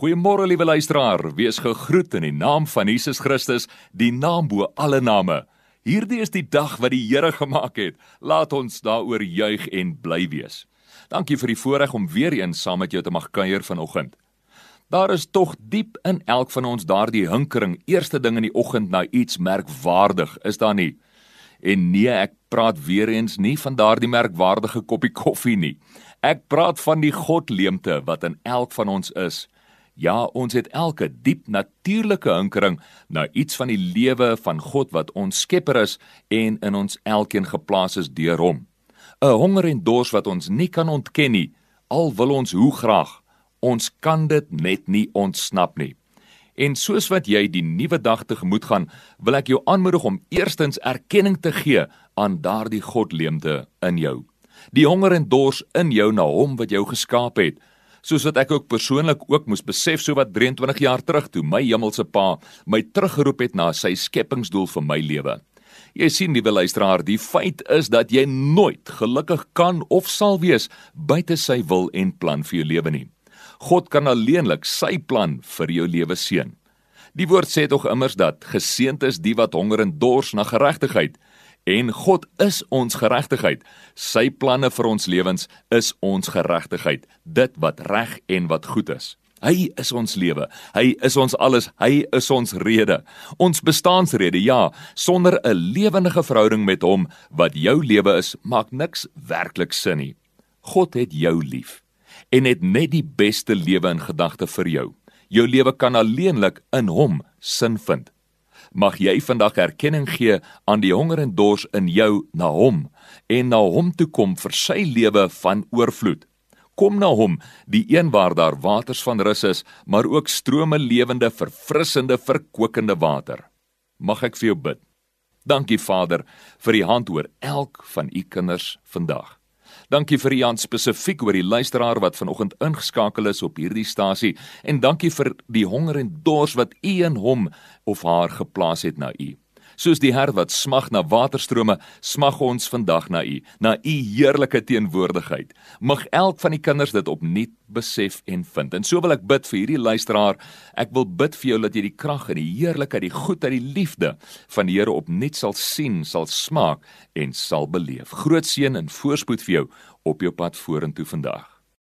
Goeiemôre liewe luisteraar, wees gegroet in die naam van Jesus Christus, die naam bo alle name. Hierdie is die dag wat die Here gemaak het. Laat ons daaroor juig en bly wees. Dankie vir die voorreg om weer eens saam met jou te mag kuier vanoggend. Daar is tog diep in elk van ons daardie hinkering, eerste ding in die oggend na iets merkwaardig, is daar nie? En nee, ek praat weer eens nie van daardie merkwaardige koppie koffie nie. Ek praat van die godleemte wat in elk van ons is. Ja, ons het elke diep natuurlike hinkering na iets van die lewe van God wat ons Skepper is en in ons elkeen geplaas is deur hom. 'n Honger en dors wat ons nie kan ontken nie, al wil ons hoe graag. Ons kan dit net nie ontsnap nie. En soos wat jy die nuwe dag tegemoet gaan, wil ek jou aanmoedig om eerstens erkenning te gee aan daardie godleemte in jou. Die honger en dors in jou na hom wat jou geskaap het soos wat ek ook persoonlik ook moes besef so wat 23 jaar terug toe my hemelse Pa my teruggeroep het na sy skepingsdoel vir my lewe. Jy sien liewe luisteraar, die feit is dat jy nooit gelukkig kan of sal wees buite sy wil en plan vir jou lewe nie. God kan alleenlik sy plan vir jou lewe seën. Die woord sê tog immers dat geseënd is die wat honger en dors na geregtigheid En God is ons geregtigheid. Sy planne vir ons lewens is ons geregtigheid, dit wat reg en wat goed is. Hy is ons lewe. Hy is ons alles. Hy is ons rede. Ons bestaansrede. Ja, sonder 'n lewendige verhouding met hom wat jou lewe is, maak niks werklik sin nie. God het jou lief en het net die beste lewe in gedagte vir jou. Jou lewe kan alleenlik in hom sin vind mag jy vandag erkenning gee aan die honger en dors in jou na hom en na hom toe kom vir sy lewe van oorvloed. Kom na hom, die een waar daar waters van rus is, maar ook strome lewende, verfrissende, verkwikkende water. Mag ek vir jou bid. Dankie Vader vir die hand oor elk van u kinders vandag. Dankie vir Jan spesifiek oor die luisteraar wat vanoggend ingeskakel is op hierdie stasie en dankie vir die honger en dors wat U in hom of haar geplaas het na U. Soos die hert wat smag na waterstrome, smag ons vandag na U, na U heerlike teenwoordigheid. Mag elk van die kinders dit opnuut besef en vind. En so wil ek bid vir hierdie luisteraar. Ek wil bid vir jou dat jy die krag en die heerlikheid, die goedheid, die liefde van die Here opnuut sal sien, sal smaak en sal beleef. Groot seën en voorspoed vir jou op jou pad vorentoe vandag.